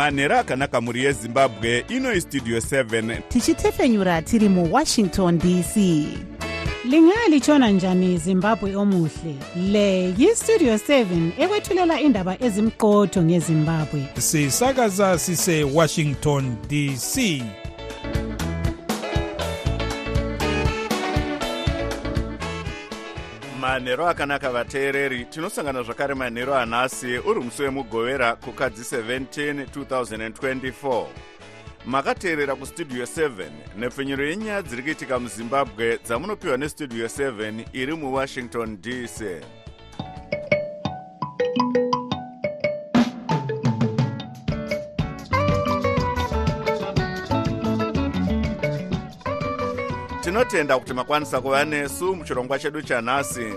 manhero akanaka mhuri yezimbabwe ino istudio 7 tichitefenyura tiri muwashington dc lingalitshona njani zimbabwe omuhle? Le yistudio 7 ekwethulela indaba ezimqotho ngezimbabwe. Sisakaza sisewashington dc manhero akanaka vateereri tinosangana zvakare manhero anhasi uri musi wemugovera kukadzi 17 2024 makateerera kustudio 7 nepfenyuro yenyaya dziri kuitika muzimbabwe dzamunopiwa nestudio 7 iri muwashington dc tinotenda kuti makwanisa kuva nesu muchirongwa chedu chanhasi.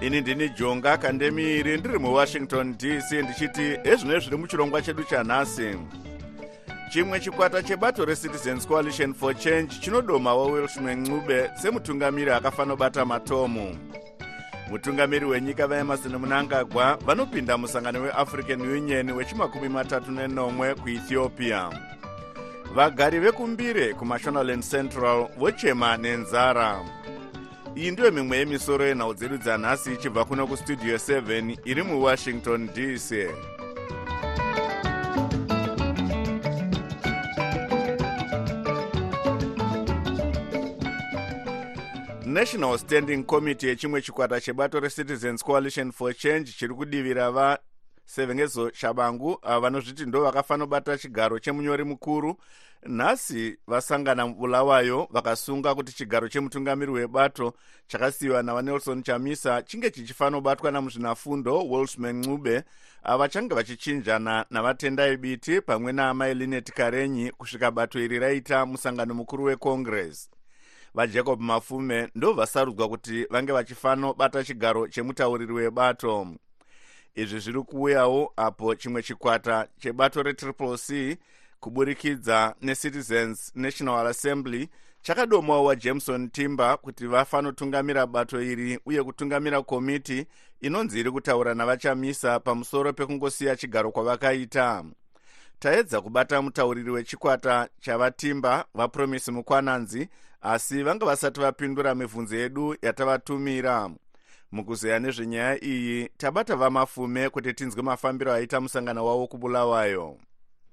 Ini ndini jonga kandemiri ndiri muwashington dc ndichiti ezvino zviri muchirongwa chedu chanhasi. Chimwe chikwata chebato recitizens coalition for change chinodomawo wilson ncube semutungamiri akafanobata matomu. Mutungamiri wenyika vaemarson munangagwa vanopinda musangano weafrican union wechimakumi matatu nenomwe kuethiopia vagari vekumbire kumashonaland central vochema nenzara. Iyi ndiyo mimwe yemisoro yenhau dzedu dzanhasi ichibva kuno kustudio 7 iri muwashington dc national standing committee yechimwe chikwata chebato recitizens coalition for change chiri kudivira vasevengezo shabangu ava vanozviti ndo vakafanobata chigaro chemunyori mukuru. Nhasi vasangana mubulawayo vakasunga kuti chigaro chemutungamiri webato chakasiyiwa navanelson chamisa chinge chichifanobatwa namuzvinafundo wolsman ncube ava change vachichinjana navatendai biti pamwe naamai linet karenyi kusvika bato iri raita musangano mukuru wecongress. Vajacob mafume ndo vasarudzwa kuti vange vachifanobata chigaro chemutauriri webato izvi zviri kuuyawo apo chimwe chikwata chebato retriple c kuburikidza necitizens national assembly chakadomawo wajameson timber kuti vafanotungamira bato iri uye kutungamira komiti inonzi iri kutaura navachamisa pamusoro pekungosiya chigaro kwavakaita. Taedza kubata mutauriri wechikwata chavatimba vapromisi mukwananzi asi vanga vasati vapindura mibvunzo yedu yatavatumira mukuzeya nezvenyaya iyi tabata vamafume kuti tinzwe mafambiro aita musangano wavo kubulawayo.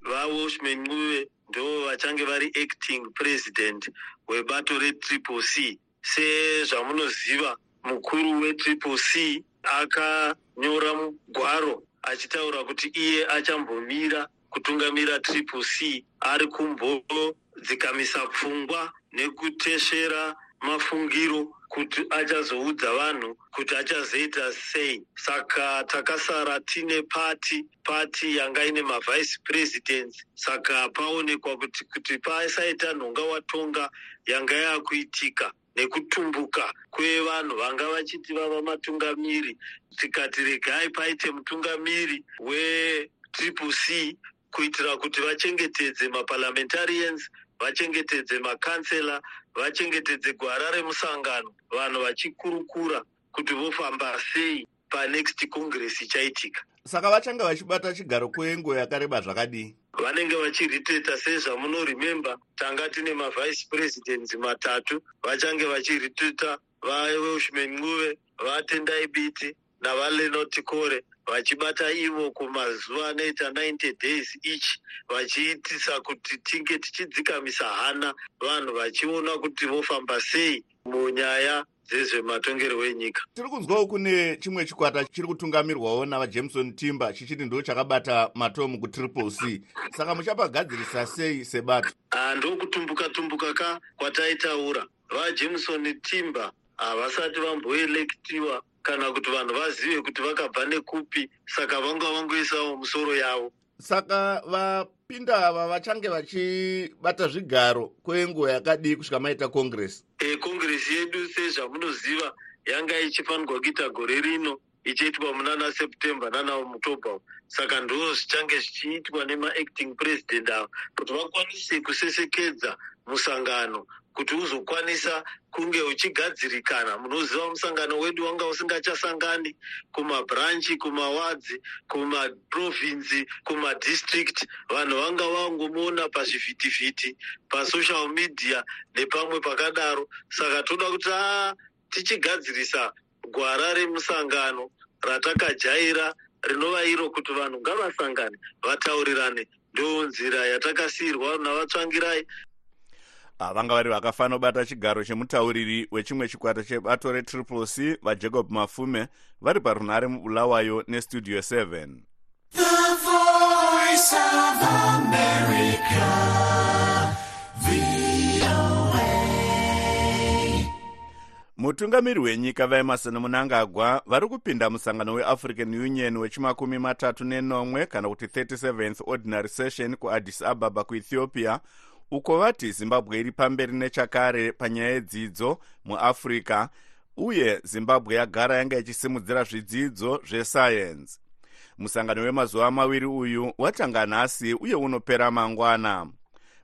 Vawashman ncube ndo vachange vari acting president webato retriple c. Sezvamunoziva mukuru wetriple c akanyora mugwaro achitaura kuti iye achambomira kutungamira triple c ari kumbodzikamisa pfungwa nekutesvera mafungiro kuti achazoudza vanhu kuti achazoita sei. Saka takasara tine pati pati yanga ine mavhice presidents. Saka paonekwa kuti kuti pasaita nhonga watonga yanga yakuitika nekutumbuka kwevanhu vanga vachiti vava matungamiri. Tikati regai paite mutungamiri wetriple c kuitira kuti vachengetedze maparliamentarians vachengetedze makansela vachengetedze gwara remusangano vanhu vachikurukura kuti vofamba sei panext congress ichaitika. Saka vachange vachibata chigaro kwenguva yakareba zvakadii? Vanenge vachiriteta sezvamunoremember tanga tine mavhice presidents matatu vachange vachiriteta vawelshman ncube vatendai biti navalenotikore vachibata ivo kumazuva anoita 90 days each vachiitisa kuti tinge tichidzikamisa hana. Vanhu vachiona kuti vofamba sei munyaya dzezvematongerwo enyika. Tiri kunzwawo kune chimwe chikwata chiri kutungamirwawo navajameson timber chichiti ndo chakabata matomu kutriple c. Saka muchapagadzirisa sei sebato? Handokutumbuka tumbuka ka kwataitaura. Vajameson timber havasati vamboelektiwa kana kuti vanhu vazive kuti vakabva nekupi saka vanga vangoisawo musoro yavo. Saka vapinda ava vachange vachibata zvigaro kwenguva yakadii kusvika maita congress? E congress yedu sezvamunoziva yanga ichifanirwa kuita gore rino ichiitwa munana september nana mutobha saka ndo zvichange zvichiitwa nemaacting president ava kuti vakwanise kusesekedza musangano kuti uzokwanisa kunge uchigadzirikana munoziva musangano wedu wanga usingachasangani kumabranchi kumawadzi kumaprovinsi kumadistrict. Vanhu vanga vangomuona pazvivhitivhiti pasocial media nepamwe pakadaro. Saka toda kuti a tichigadzirisa gwara remusangano ratakajaira rinova iro kuti vanhu ngavasangane vataurirane. Ndo nzira yatakasiyirwa navatsvangirai vanga vari vakafanira kubata chigaro chemutauriri wechimwe chikwata chebato retriple c vajacob mafume vari parunhare mubulawayo nestudio 7 mutungamiri wenyika vaemarson munangagwa vari kupinda musangano weafrican union wechimakumi matatu nenomwe kana kuti 37th ordinary session kuaddis ababa kuethiopia uko vati zimbabwe iri pamberi nechakare panyaya yedzidzo muafrica uye zimbabwe yagara yanga ichisimudzira zvidzidzo zvesayensi musangano wemazuva maviri uyu watanga nhasi uye unopera mangwana.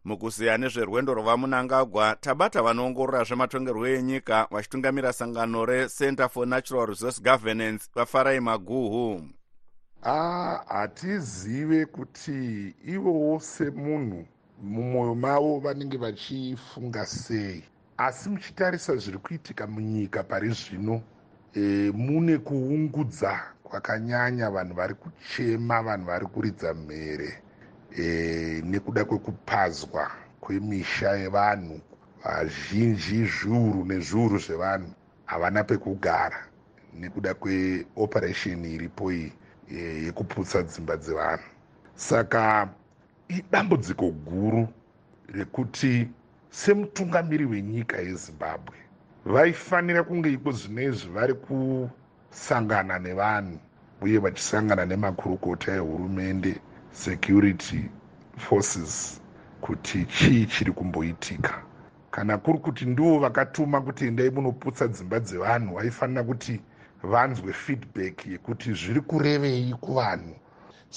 Mukuziya nezverwendo rwavamunangagwa tabata vanoongorora zvematongerwo enyika vachitungamira sangano recenter for natural resource governance vafarai maguhu. Hatizive kuti ivowo semunhu mumwoyo mavo vanenge vachifunga sei. Asi muchitarisa zviri kuitika munyika pari zvino e, mune kuungudza kwakanyanya vanhu vari kuchema vanhu vari kuridza mhere e, nekuda kwekupazwa kwemisha yevanhu. Vazhinji zviuru nezviuru zvevanhu havana pekugara nekuda kweoperation iripo iyi e, yekuputsa dzimba dzevanhu. Saka idambudziko guru rekuti semutungamiri wenyika yezimbabwe vaifanira kunge iko zvinoizvi vari kusangana nevanhu uye vachisangana nemakurukota ehurumende security forces kuti chii chiri kumboitika. Kana kuri kuti ndivo vakatuma kuti endai munoputsa dzimba dzevanhu vaifanira kuti vanzwe feedback yekuti zviri kurevei kuvanhu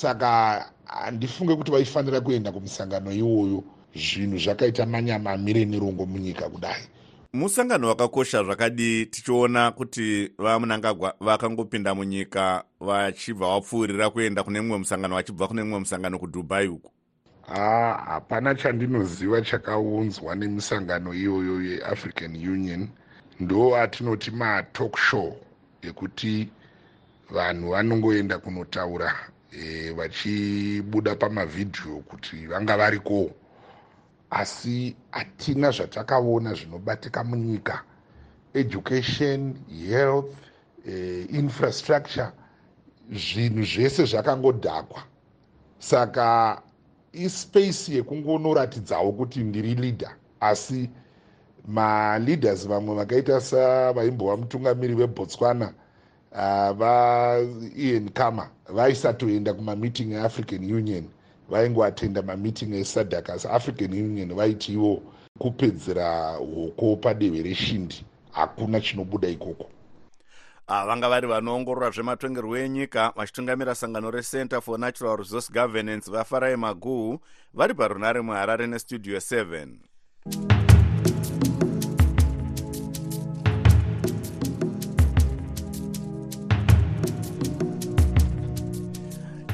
saka handifunge kuti vaifanira kuenda kumusangano iwoyo zvinhu zvakaita manyamamire nerongo munyika kudai. Musangano wakakosha zvakadii tichiona kuti vamunangagwa vakangopinda munyika vachibva vapfuurira kuenda kune mumwe musangano vachibva kune mumwe musangano kudubai uku. Ha hapana chandinoziva chakaunzwa nemisangano iyoyo yeafrican union. Ndo atinoti matalk show ekuti vanhu vanongoenda kunotaura e, vachibuda pamavhidhiyo kuti vanga varikowo asi hatina zvatakaona zvinobatika munyika. Education health e, infrastructure zvinhu zvese zvakangodhakwa. Saka ispace yekungonoratidzawo kuti ndiri leader. Asi maleaders vamwe vakaita savaimbova mutungamiri vebotswana vaian kama vaisatoenda kumameeting eafrican union vaingoatenda mameeting esadak asi african union vaiti ivo kupedzera hoko padehwe reshindi hakuna chinobuda ikoko. Vanga vari vanoongorora zvematongerwo enyika vachitungamira sangano recenter for natural resource governance vafarai maguhu vari parunare muharare nestudio 7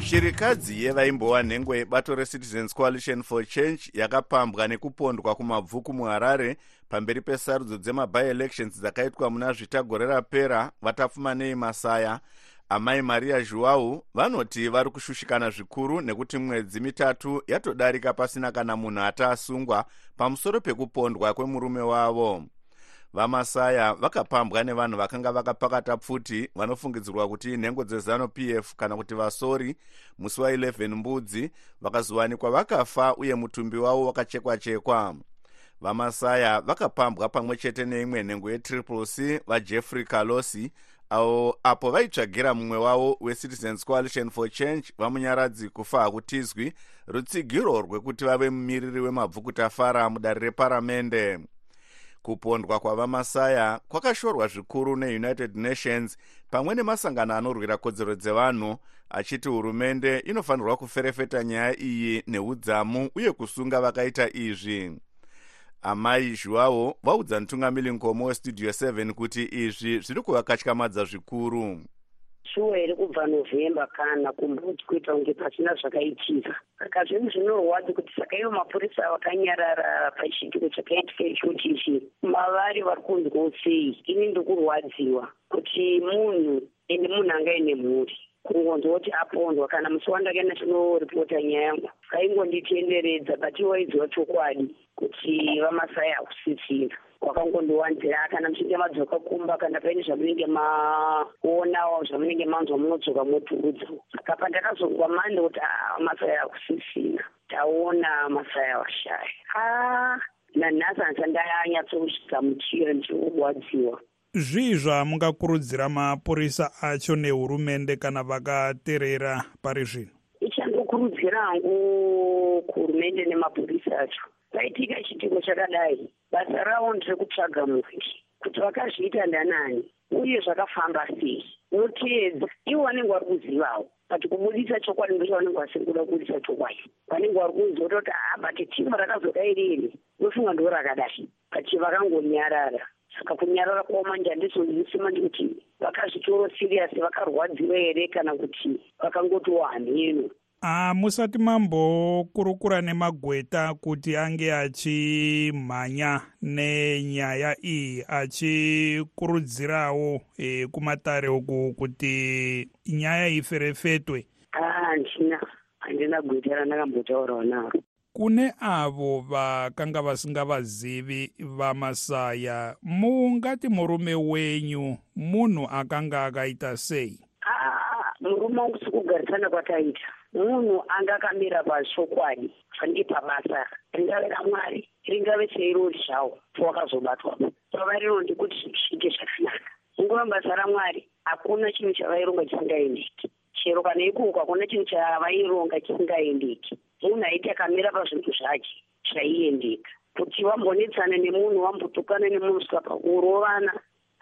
shirikadzi yevaimbova nhengo yebato recitizens coalition for change yakapambwa nekupondwa kumabvuku muharare pamberi pesarudzo dzemabielections dzakaitwa muna zvitagore rapera vatapfumanei masaya amai maria zhuau vanoti vari kushushikana zvikuru nekuti mwedzi mitatu yatodarika pasina kana munhu ataasungwa pamusoro pekupondwa kwemurume wavo vamasaya vakapambwa nevanhu vakanga vakapakata pfuti vanofungidzirwa kuti nhengo dzezanup f kana kuti vasori musi wa11 mbudzi vakazowanikwa vakafa uye mutumbi wavo wakachekwa-chekwa. Vamasaya vakapambwa pamwe chete neimwe nhengo yetriple c vajeffrey calosi avo apo vaitsvagira mumwe wavo wecitizens coalition for change vamunyaradzi kufa hakutizwi rutsigiro rwekuti vave mumiriri wemabvukutafara mudare reparamende kupondwa kwavamasaya kwakashorwa zvikuru neunited nations pamwe nemasangano anorwira kodzero dzevanhu achiti hurumende inofanirwa kuferefeta nyaya iyi neudzamu uye kusunga vakaita izvi. Amai zhuwavo vaudza mutungamiri nkomo westudio 7 kuti izvi zviri kuvakatyamadza zvikuru shuwa iri kubva novhemba kana kumbudzi kuita kunge pasina zvakaitika. Saka zvinhu zvinorwadza kuti saka ivo mapurisa vakanyarara pachiitiko chakaitika ichochi ichi mavari vari kunzwawo sei. Ini ndikurwadziwa kuti munhu ende munhu angaine mhuri. Kungonzwa kuti apondwa kana musi wandakaenda chinoripota nyaya yangu vaingonditenderedza but iwaidziwa chokwadi kuti vamasai hakusisina wakangondiwanzira kana muchinge madzoka kumba kana paine zvamunenge maona zvamunenge manzwa munodzoka moturudza saka pandakazongwa mande kuti masaya akusisina. Taona masaya washaya a nanhasi handisa ndanyatsogamuchira ndichirwadziwa zvii zvamungakurudzira mapurisa acho nehurumende kana vakateerera pari zvino ichandokurudzira hangu kuhurumende nemapurisa acho paitika chitiko chakadai. Basa ravo nderekutsvaga muviri kuti vakazviita ndanani uye zvakafamba sei. Voteedza ivo vanenge vari kuzivawo but kubudisa chokwadi ndocho vanenge vasiri kuda kubudisa chokwadi. Vanenge vari kuziva kuti ha but timu rakazodai riri vofunga ndo rakadai but vakangonyarara. Saka kunyarara kwavo manje handizonzwisima ndikuti vakazvitoro siriyasi vakarwadziwa here kana kuti vakangotiwo hamheno hamusati mambokurukura nemagweta kuti ange achimhanya nenyaya iyi achikurudzirawo e, kumatare uku kuti nyaya iferefetwe. Handina handina gweta randakambotaurawo naro kune avo vakanga vasingavazivi vamasaya mungati murume wenyu munhu akanga akaita sei? Murume wangu sikugarisana kwataita munhu anga akamira pachokwadi fandipa basa. Ringave ramwari ringave seirori zvawo powakazobatwapo pava rinondi kuti zviite zvakanaka nguva basa ramwari hakuna chinhu chavaironga chisingaendeki chero kana ikoko hakuna chinhu chavaironga chisingaendeki munhu aiti akamira pazvinhu zvake zvaiendeka kuti wambonetsana nemunhu wambotukana nemunhu svika pakurovana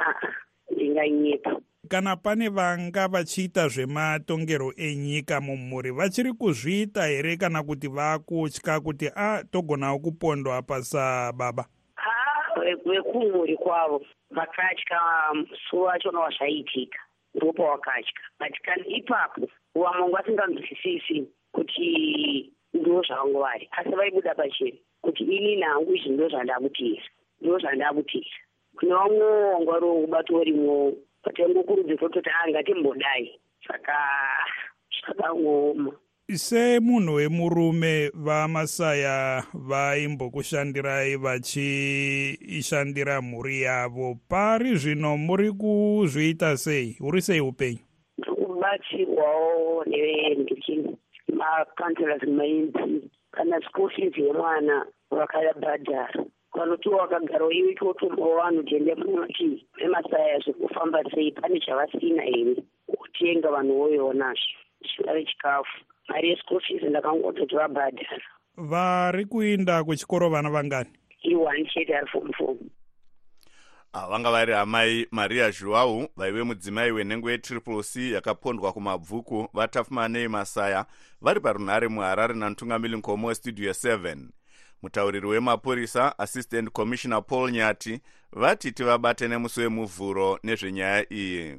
aa ndinganyepa kana pane vanga vachiita zvematongerwo enyika mumhuri vachiri kuzviita here kana kuti vakutya kuti a togonawo kupondwa pasababa? A vekumhuri kwavo vakatya musi wachona wazvaitika ndopa wakatya. But kana ipapo vamwe vasinganzwisisi kuti ndo zvangu vari asi vaibuda pachena kuti ini nangu izvi ndo zvandakutiisa ndo zvandakutiisa kune vamwewo wanga vari wokubato urimwowo patangokurudzirwa kutoti a ngatimbodai saka zvakaoma. Semunhu wemurume vamasaya vaimbokushandirai vachiishandira mhuri yavo. Pari zvino muri kuzviita sei? Uri sei upenyu? Ndikubatsirwawo nevendiki makanselas maimp kana school fees yemwana vakabhadhara vanotiwa vakagarawo iwe totombawo vanhu tiende munoti vemasaya zvekufamba sei? Pane chavasina here? Kutenga vanhu voionazvo chingave chikafu. Mari yeschool fees ndakangototi vabhadhara. Vari kuinda kuchikoro vana vangani? Ione chete ari fomu fomu vanga vari amai maria zhuwau vaive mudzimai wenhengo yetriple c yakapondwa kumabvuku vatafumanei masaya vari parunhare muharare namutungamiri nkomo westudio 7 mutauriri wemapurisa assistant commissioner paul nyati vati tivabate nemusi wemuvhuro nezvenyaya iyi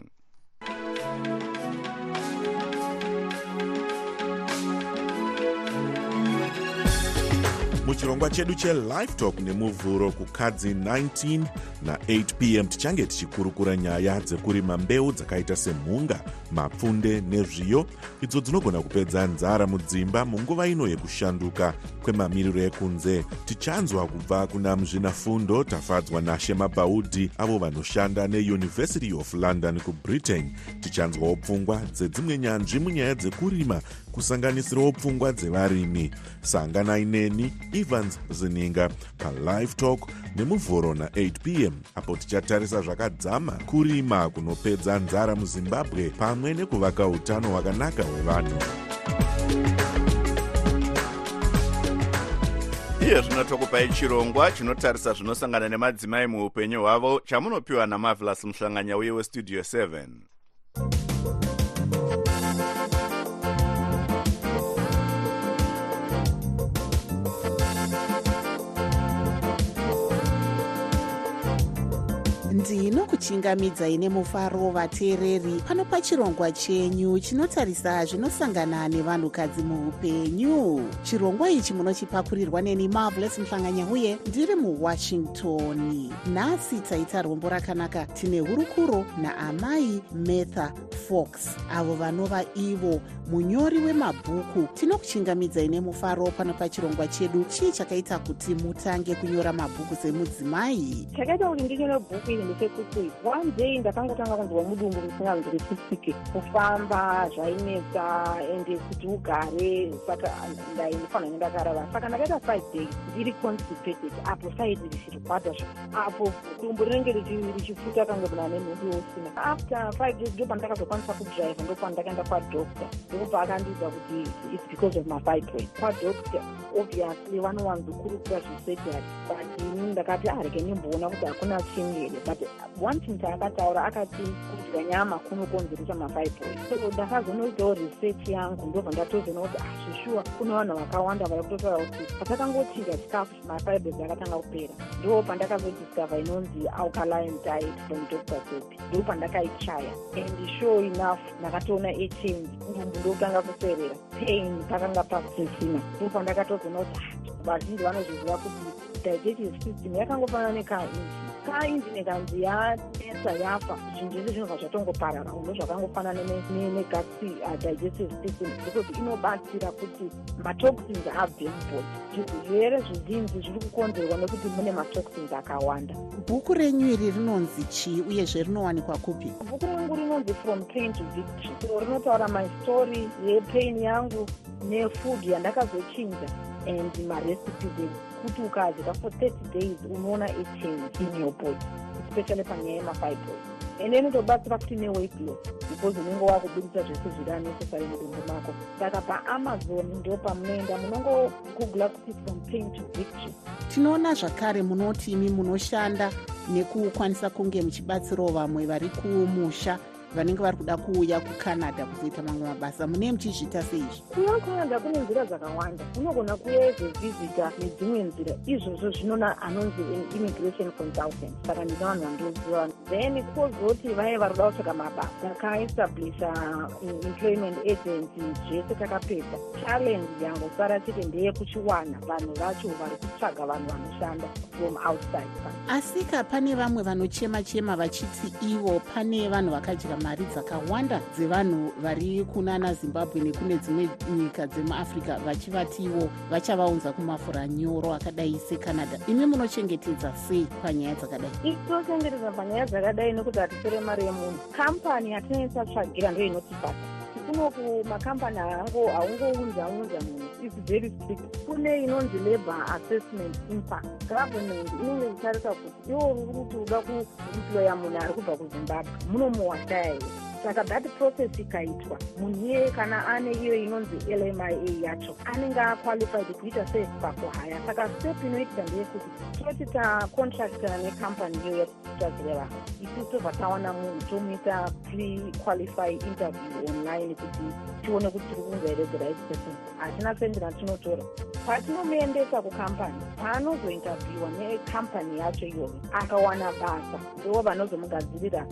muchirongwa chedu chelive talk nemuvhuro kukadzi 19 na8 pm tichange tichikurukura nyaya dzekurima mbeu dzakaita semhunga mapfunde nezviyo idzo dzinogona kupedza nzara mudzimba munguva ino yekushanduka kwemamiriro ekunze. Tichanzwa kubva kuna muzvinafundo tafadzwa nashema bhaudhi avo vanoshanda neuniversity of london kubritain tichanzwawo pfungwa dzedzimwe nyanzvi munyaya dzekurima kusanganisirawo pfungwa dzevarimi. Sanganai neni evans zininga palive talk nemuvhuro na8 pm apo tichatarisa zvakadzama kurima kunopedza nzara muzimbabwe pamwe nekuvaka utano hwakanaka hwevanhu. Iye zvino tokupai chirongwa chinotarisa zvinosangana nemadzimai muupenyu hwavo chamunopiwa namavelas muhlanganya uye westudio 7 tinokuchingamidzai nemufaro vateereri. Pano pachirongwa chenyu chinotarisa zvinosangana nevanhukadzi muupenyu. Chirongwa ichi munochipakurirwa neni marvelous muhlanganya uye ndiri muwashington. Nhasi taita rombo rakanaka tine hurukuro naamai metha fox avo vanova ivo munyori wemabhuku. Tinokuchingamidzai nemufaro pano pachirongwa chedu chii chakaita kuti mutange kunyora mabhuku semudzimai? Chakaita kuti ndinyore bhuku iri ndechekuti one day ndakangotanga kunzwa mudumbu musinganzi richisike kufamba zvainetsa ende kuti ugare saka ndainofanira ndakarara. Saka ndakaita five days ndiri constipated apo saidi richirwadza apo dumbu rinenge richifuta kange muna nemhundu usina after five days ndo pandakazokwanisa kudrive ndo pandakaenda kwadoctor. Ndopa akandiudza kuti its because of mafibroid kwadoctor obviously vanowanzokurukura zvisurgery but ini ndakati areke ah, nimboona kuti hakuna chinhu here but one thing taakataura akati kudya nyama kunokonzeresa mafibroid so ndakazonoitawo research yangu ndobva ndatozoona kuti azvishuwa ah, kune vanhu vakawanda vari kutotaura kuti patakangotidya chikafu mafibroid akatanga kupera. Ndo pandakazodiscover inonzi alkaline diet from dr sopi ndo pandakaichaya and sure enough ndakatoona echange ndumbu ndokutanga kuserera pain pakanga pasisina ndo pandakatozoona kuti ah, vazhinji vanozviziva kuti digestive system yakangofanana nekainji kainji nekanzi yanetsa yafa zvinhu zvese zvinobva zvatongoparara uno zvakangofanana negasi digestive system because inobatsira kuti matoxins abve mubodi zvirwere zvizinji zviri kukonzerwa nekuti mune matoxins akawanda bhuku renyu iri rinonzi chii uyezve rinowanikwa kupi bhuku rangu rinonzi from pain to victory. So rinotaura my story yepain yangu nefood yandakazochinja and marecipes kuti ukadya for 30 days unoona ichange in your body especially panyaya yemafibroid ende inotobatsira kuti neweight loss because unenge wakubudisa zvese zviri anecessary mudumbu mako. Saka paamazon ndo pamunoenda munongogugula kuti from pain to victory. Tinoona zvakare munoti imi munoshanda nekukwanisa kunge muchibatsirawo vamwe vari kumusha vanenge vari kuda kuuya kucanada kuzoita mamwe mabasa. Mune muchizviita seizvi? Kuya kucanada kune nzira dzakawanda. Unogona kuya ezovhizita nedzimwe nzira. Izvozvo zvinona anonzi immigration consultant. Saka ndina vanhu vandoziva then kwozoti vaive vari kuda kutsvaga mabasa. Takaestablisha employment agency zvese takapedza. Challenge yangosara chete ndeyekuchiwana. Vanhu vacho vari kutsvaga vanhu vanoshanda from outside. Asika pane vamwe vanochema chema vachiti ivo pane vanhu vakadya mari dzakawanda dzevanhu vari kunana zimbabwe nekune dzimwe nyika dzemuafrica vachivatiwo vachavaunza kumafura nyoro akadai secanada. Imi munochengetedza sei panyaya dzakadai? Tochengetedza panyaya dzakadai nekuti hatisore mari yemunhu. Kambani yatinoita tsvagira ndo inotibata kunoku makambani hango haungounza unza munhu. Its very strict. Kune inonzi labour assessment impact. Government inenge ichitarisa kuti iwo uri kuti uda kuemploya munhu ari kubva kuzimbabwe. Munomuwashaya here saka that process ikaitwa. Munhu iyeye kana ane iyo inonzi lmia yacho anenge aqualified kuita sepakuhaya saka step inoitika ndeyekuti toti tacontractana necompany iyo yatitazire vanhu. Isusu tobva tawana munhu tomuita prequalify interview online kuti tione kuti tiri kunga here the right person. Hatina sendi ratinotora patinomuendesa kukampani paanozointerviewa necampani yacho iyoyo akawana basa. Ndo vanozomugadzirira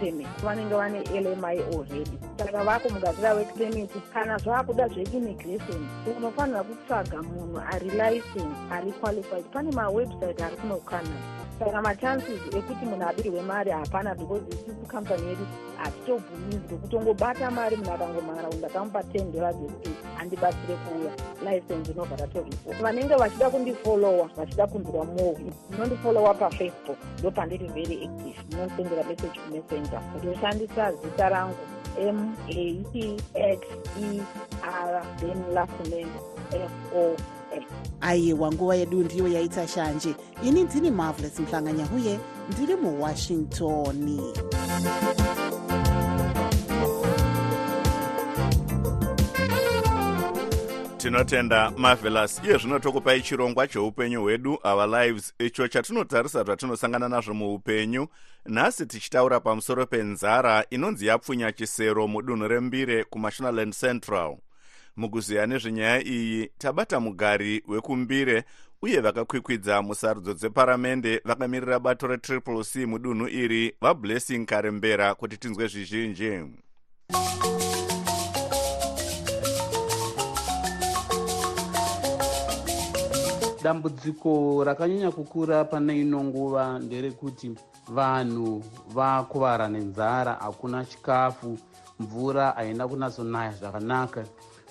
permit. Vanenge vane lmi already. Saka vakumugadzirira work permit kana zvaakuda zveimmigration unofanira kutsvaga munhu ari license ari qualified. Pane mawebsite ari kuno kucanada saka machances ekuti munhu abirwe mari hapana because isusu kampani yedu hatitobvumidzwe kutongobata mari munhu akangomhara kuti ndakamupa ten dollars ekuti handibatsire kuuya license inobva ratoripo vanenge vachida kundifolowa vachida kunzwa more munondifolowa pafacebook ndo pandiri very active. Munondisendera message kumessenger. Ndoshandisa zita rangu m a t x e r then last name f o aiwa nguva yedu ndiyo yaita shanje. Ini ndini marvelous muhlanganya uye ndiri muwashington tinotenda marvelous. Iye zvino tokupai chirongwa cheupenyu hwedu our lives icho chatinotarisa zvatinosangana nazvo muupenyu. Nhasi tichitaura pamusoro penzara inonzi yapfunya chisero mudunhu rembire kumashonaland central. Mukuziya nezvenyaya iyi tabata mugari wekumbire uye vakakwikwidza musarudzo dzeparamende vakamirira bato retriple c mudunhu iri vablessing karembera kuti tinzwe zvizhinji dambudziko rakanyanya kukura pane ino nguva nderekuti vanhu vakuvara nenzara hakuna chikafu mvura haina kunatsonaya zvakanaka.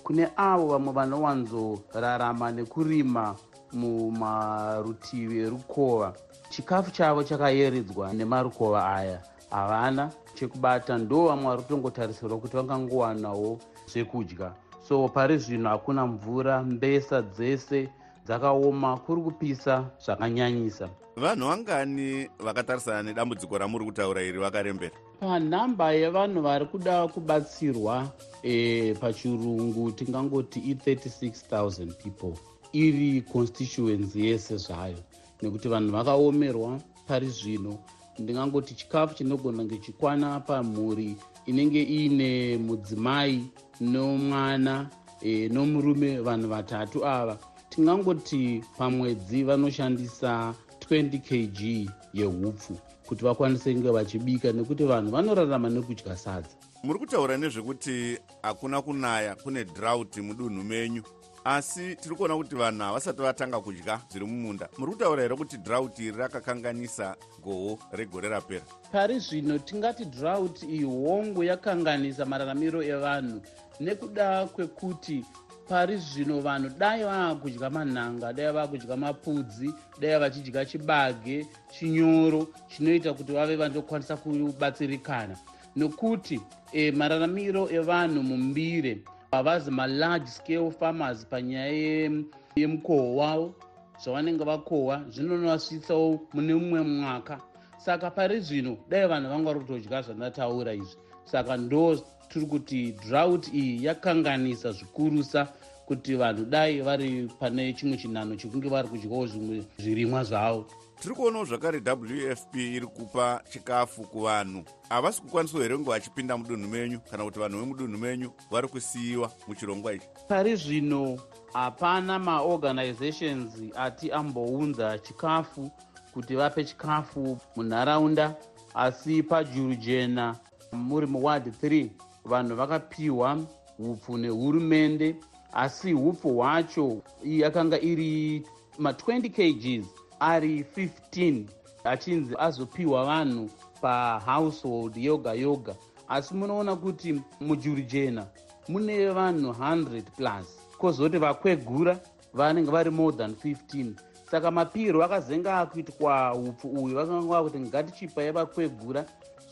Kune avo vamwe vanowanzorarama nekurima mumarutivi erukova. Chikafu chavo chakayeredzwa nemarukova aya havana chekubata ndo vamwe vari kutongotarisirwa kuti vangangowanawo zvekudya. So pari zvino hakuna mvura mbesa dzese dzakaoma kuri kupisa zvakanyanyisa. Vanhu vangani vakatarisana nedambudziko ramuri kutaura iri vakarembera? Panhamba yevanhu vari kuda kubatsirwa e, pachirungu tingangoti i36 people iri constituency yese zvayo. Nekuti vanhu vakaomerwa pari zvino ndingangoti chikafu chinogona ngechikwana pamhuri inenge iine mudzimai nomwana e, nomurume vanhu vatatu ava tingangoti pamwedzi vanoshandisa 20 kg yeupfu kuti vakwanise kunge vachibika nekuti vanhu vanorarama nekudya sadza. Muri kutaura nezvekuti hakuna kunaya kune draught mudunhu menyu asi tiri kuona kuti vanhu havasati vatanga kudya zviri mumunda. Muri kutaura here kuti draught iri rakakanganisa goho regore rapera? Pari zvino tingati draught iyi hongu yakanganisa mararamiro evanhu nekuda kwekuti pari zvino vanhu dai vaa kudya manhanga dai vaa kudya mapudzi dai vachidya chibage chinyoro chinoita kuti vave vanokwanisa kubatsirikana. Nokuti e, mararamiro evanhu mumbire havazi malarge scale farmers panyaya yemukohwo wavo zvavanenge vakohwa zvinonovasvitsawo mune mumwe mwaka. Saka pari zvino dai vanhu vanga vari kutodya zvandataura izvi. Saka ndo tiri kuti drought iyi yakanganisa zvikurusa kuti vanhu dai vari pane chimwe chinhano chekunge vari kudyawo zvimwe zvirimwa zvavo. Tiri kuonawo zvakare wfp iri kupa chikafu kuvanhu. Havasi kukwanisawo here kunge vachipinda mudunhu menyu kana kuti vanhu vemudunhu menyu vari kusiyiwa muchirongwa ichi? Pari zvino hapana maorganizations ati ambounza chikafu kuti vape chikafu munharaunda asi pajuru jena muri muward 3 vanhu vakapiwa upfu nehurumende asi upfu hwacho yakanga iri ma20 kgs ari 15 achinzi azopiwa vanhu pahousehold yoga yoga. Asi munoona kuti mujuri jena mune vanhu 100 plus. Kwozoti vakwegura vanenge vari more than 15 saka mapiro akazenga akuitwa upfu uyu vakanga vakuti ngatichipai vakwegura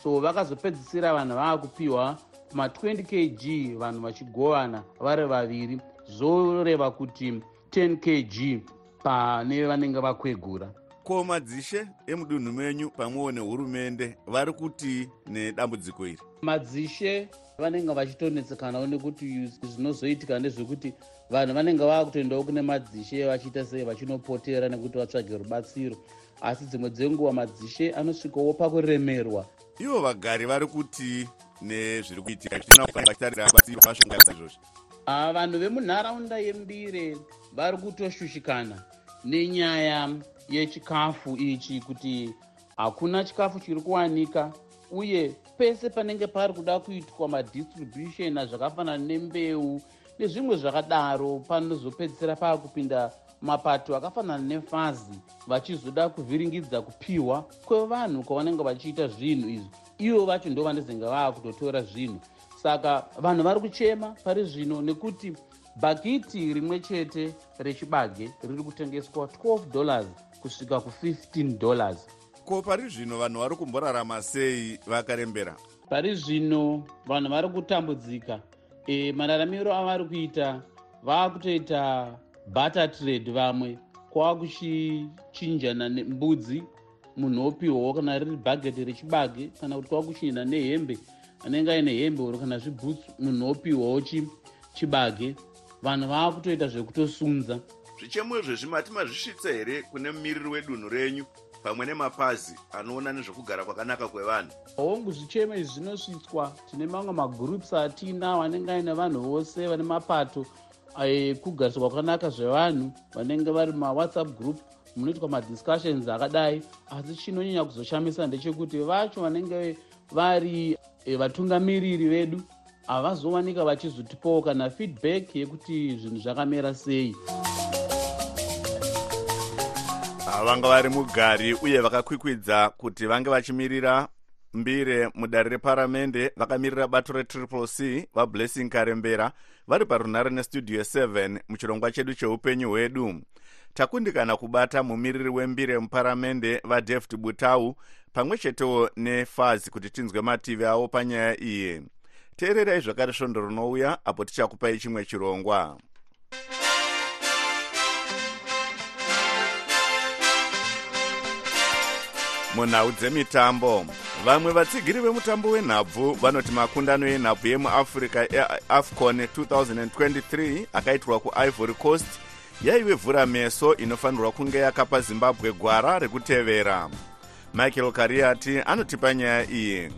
so vakazopedzisira vanhu vava kupiwa ma20 kg vanhu vachigovana vari vaviri. Zoreva kuti 10 kg pane vanenge vakwegura. Ko madzishe emudunhu menyu pamwewo nehurumende vari kuti nedambudziko iri? Madzishe vanenge vachitonetsekanawo nekuti zvinozoitika ndezvekuti vanhu vanenge vava kutoendawo kune madzishe vachiita sei vachinopotera nekuti vatsvage rubatsiro. Asi dzimwe dzenguva madzishe anosvikawo pakuremerwa. Ivo vagari vari kuti nezviri kuitikaizvozvi vanhu vemunharaunda yembire vari kutoshushikana nenyaya yechikafu ichi kuti hakuna chikafu chiri kuwanika uye pese panenge pari kuda kuitwa madistribution azvakafanana nembeu nezvimwe zvakadaro panozopedzisira paakupinda mapato akafanana nefazi vachizoda kuvhiringidza kupiwa kwevanhu kwavanenge vachiita zvinhu izvi ivo vacho ndo vanezenge vaa kutotora zvinhu. Saka vanhu vari kuchema pari zvino nekuti bhakiti rimwe chete rechibage riri kutengeswa 12 dollars kusvika ku15 dollars. Ko pari zvino vanhu vari kumborarama sei vakarembera? Pari zvino vanhu vari kutambudzika. E, mararamiro avari kuita vaakutoita butter trade vamwe kwava kuchichinjana nembudzi munhu opiwawo kana riri bhageti rechibage kana kuti kwava kuchinjana nehembe anenge aine hembe oro kana zvibhutsu munhu opiwawo chibage. Vanhu vava kutoita zvekutosunza. Zvichemo izvezvi mati mazvisvitsa here kune mumiriri wedunhu renyu pamwe nemapazi anoona nezvekugara kwakanaka kwevanhu? Hongu zvichemo izvi zvinosvitswa tine mamwe magroups atina vanenge aine vanhu vose vane mapato ekugariswa kwakanaka zvevanhu vanenge vari mawhatsapp group munoitwa madiscussions akadai asi chinonyanya kuzoshamisa ndechekuti vacho vanenge vari e, vatungamiriri vedu havazowanika vachizotipawo kana feedback yekuti zvinhu zvakamera sei. Vanga vari mugari uye vakakwikwidza kuti vange vachimirira mbire mudare reparamende vakamirira bato retriple c vablessing karembera vari parunhare nestudio 7 muchirongwa chedu cheupenyu hwedu takundikana kubata mumiriri wembire muparamende vadavid butau pamwe chetewo nefazi kuti tinzwe mativi avo panyaya iyi. Teererai zvakare svondo rinouya apo tichakupai chimwe chirongwa. Munhau dzemitambo vamwe vatsigiri vemutambo wenhabvu vanoti makundano enhabvu yemuafrica eafcon 2023 akaitwa kuivory coast yaive vhura meso inofanirwa kunge yakapa zimbabwe gwara rekutevera. Michael kariati anotipa nyaya iyi.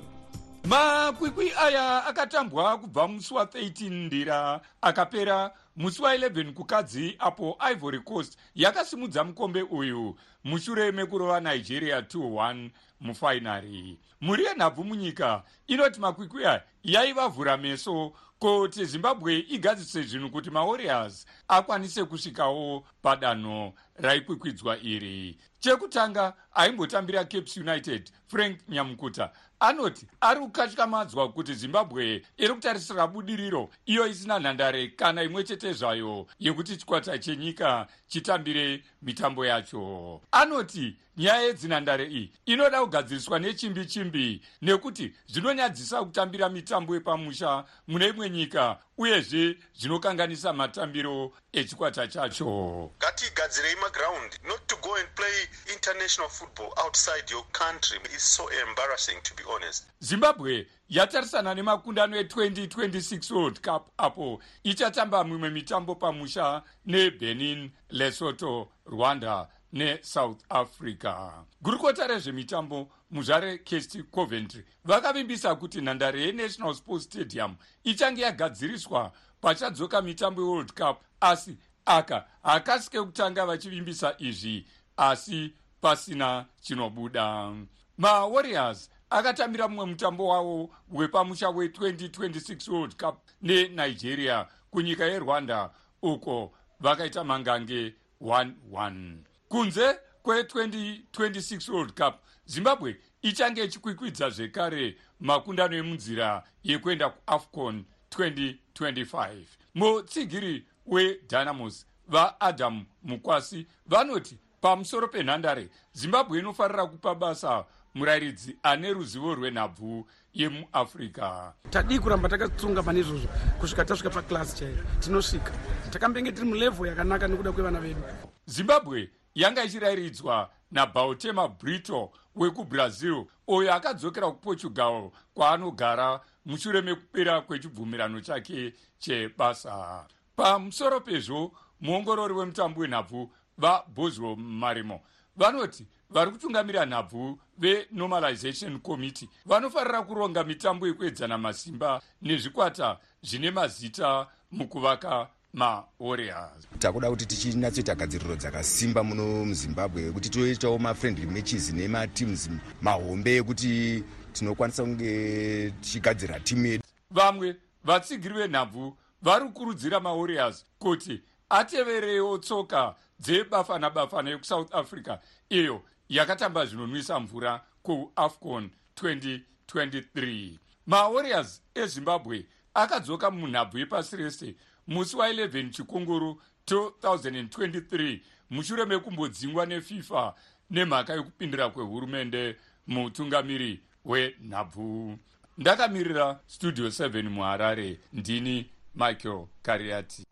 Makwikwi aya akatambwa kubva musi wa13 ndira akapera musi wa11 kukadzi apo ivory coast yakasimudza mukombe uyu. Mushure mekurova nigeria 21 mufainari. Mhuri yenhabvu munyika inoti makwikwi aya yaivavhura meso kuti zimbabwe igadzise zvinhu kuti mawarriors akwanise kusvikawo padanho raikwikwidzwa iri. Chekutanga aimbotambira capes united frank nyamukuta anoti ari kukatyamadzwa kuti zimbabwe iri kutarisira budiriro iyo isina nhandare kana imwe chete zvayo yekuti chikwata chenyika chitambire mitambo yacho. Anoti nyaya yedzinhandare iyi inoda kugadziriswa nechimbi chimbi nekuti zvinonyadzisa kutambira mitambo yepamusha mune imwe nyika uyezve zvinokanganisa matambiro echikwata chacho. Ngatigadzirei magraundi not to go and play international football outside your country. Is so embarrassing to be honest. Zimbabwe yatarisana nemakundano e2026 world cup apo ichatamba mimwe mitambo pamusha nebenin lesoto rwanda nesouth africa. Gurukota rezvemitambo muzvare kest coventry vakavimbisa kuti nhandare yenational sports stadium ichange yagadziriswa pachadzoka mitambo yeworld cup asi aka hakasike kutanga vachivimbisa izvi asi pasina chinobuda. Mawarriors akatambira mumwe mutambo wavo wepamusha we2026 world cup nenigeria kunyika yerwanda uko vakaita mangange 11 kunze kwe2026 world cup zimbabwe ichange ichikwikwidza zvekare makundano emunzira yekuenda kuafcon 2025 mutsigiri wedynamos vaadam mukwasi vanoti pamusoro penhandare zimbabwe inofarira kupa basa murayiridzi ane ruzivo rwenhabvu yemuafrica tadii kuramba takatsunga pane izvozvo kusvika tasvika paklasi chaiyo. Tinosvika. Takambenge tiri mulevho yakanaka nekuda kwevana vedu. Zimbabwe yanga ichirayiridzwa nabautema brito wekubrazil uyo akadzokera kuportugal kwaanogara mushure mekupera kwechibvumirano chake chebasa. Pamusoro pezvo muongorori wemutambo wenhabvu vaboswell marimo vanoti vari kutungamira nhabvu venormalization committee. Vanofarira kuronga mitambo yekuedzana masimba nezvikwata zvine mazita mukuvaka mawarriors takuda kuti tichinatsoita gadziriro dzakasimba muno muzimbabwe kuti toitawo mafriendly matches nematims mahombe ekuti tinokwanisa kunge tichigadzira timu yedu. Vamwe vatsigiri venhabvu vari kukurudzira mawarriors kuti ateverewo tsoka dzebafana bafana yekusouth africa iyo yakatamba zvinonwisa mvura kuafcon 2023 mawarriors ezimbabwe akadzoka munhabvu yepasi rese musi wa11 chikunguru 2023 mushure mekumbodzingwa nefifa nemhaka yekupindira kwehurumende mutungamiri wenhabvu. Ndakamirira studio 7 muharare. Ndini michael kariati.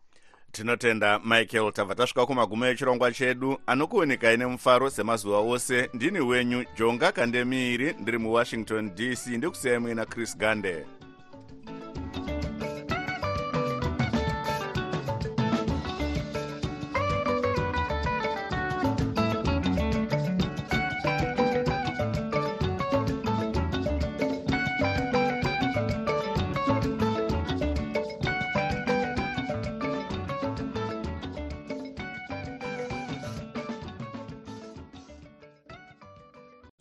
Tinotenda michael tabva tasvika kumagumo echirongwa chedu anokuonikai nemufaro semazuva ose. Ndini wenyu jonga kandemiiri ndiri muwashington dc ndikusiyai muina chris gande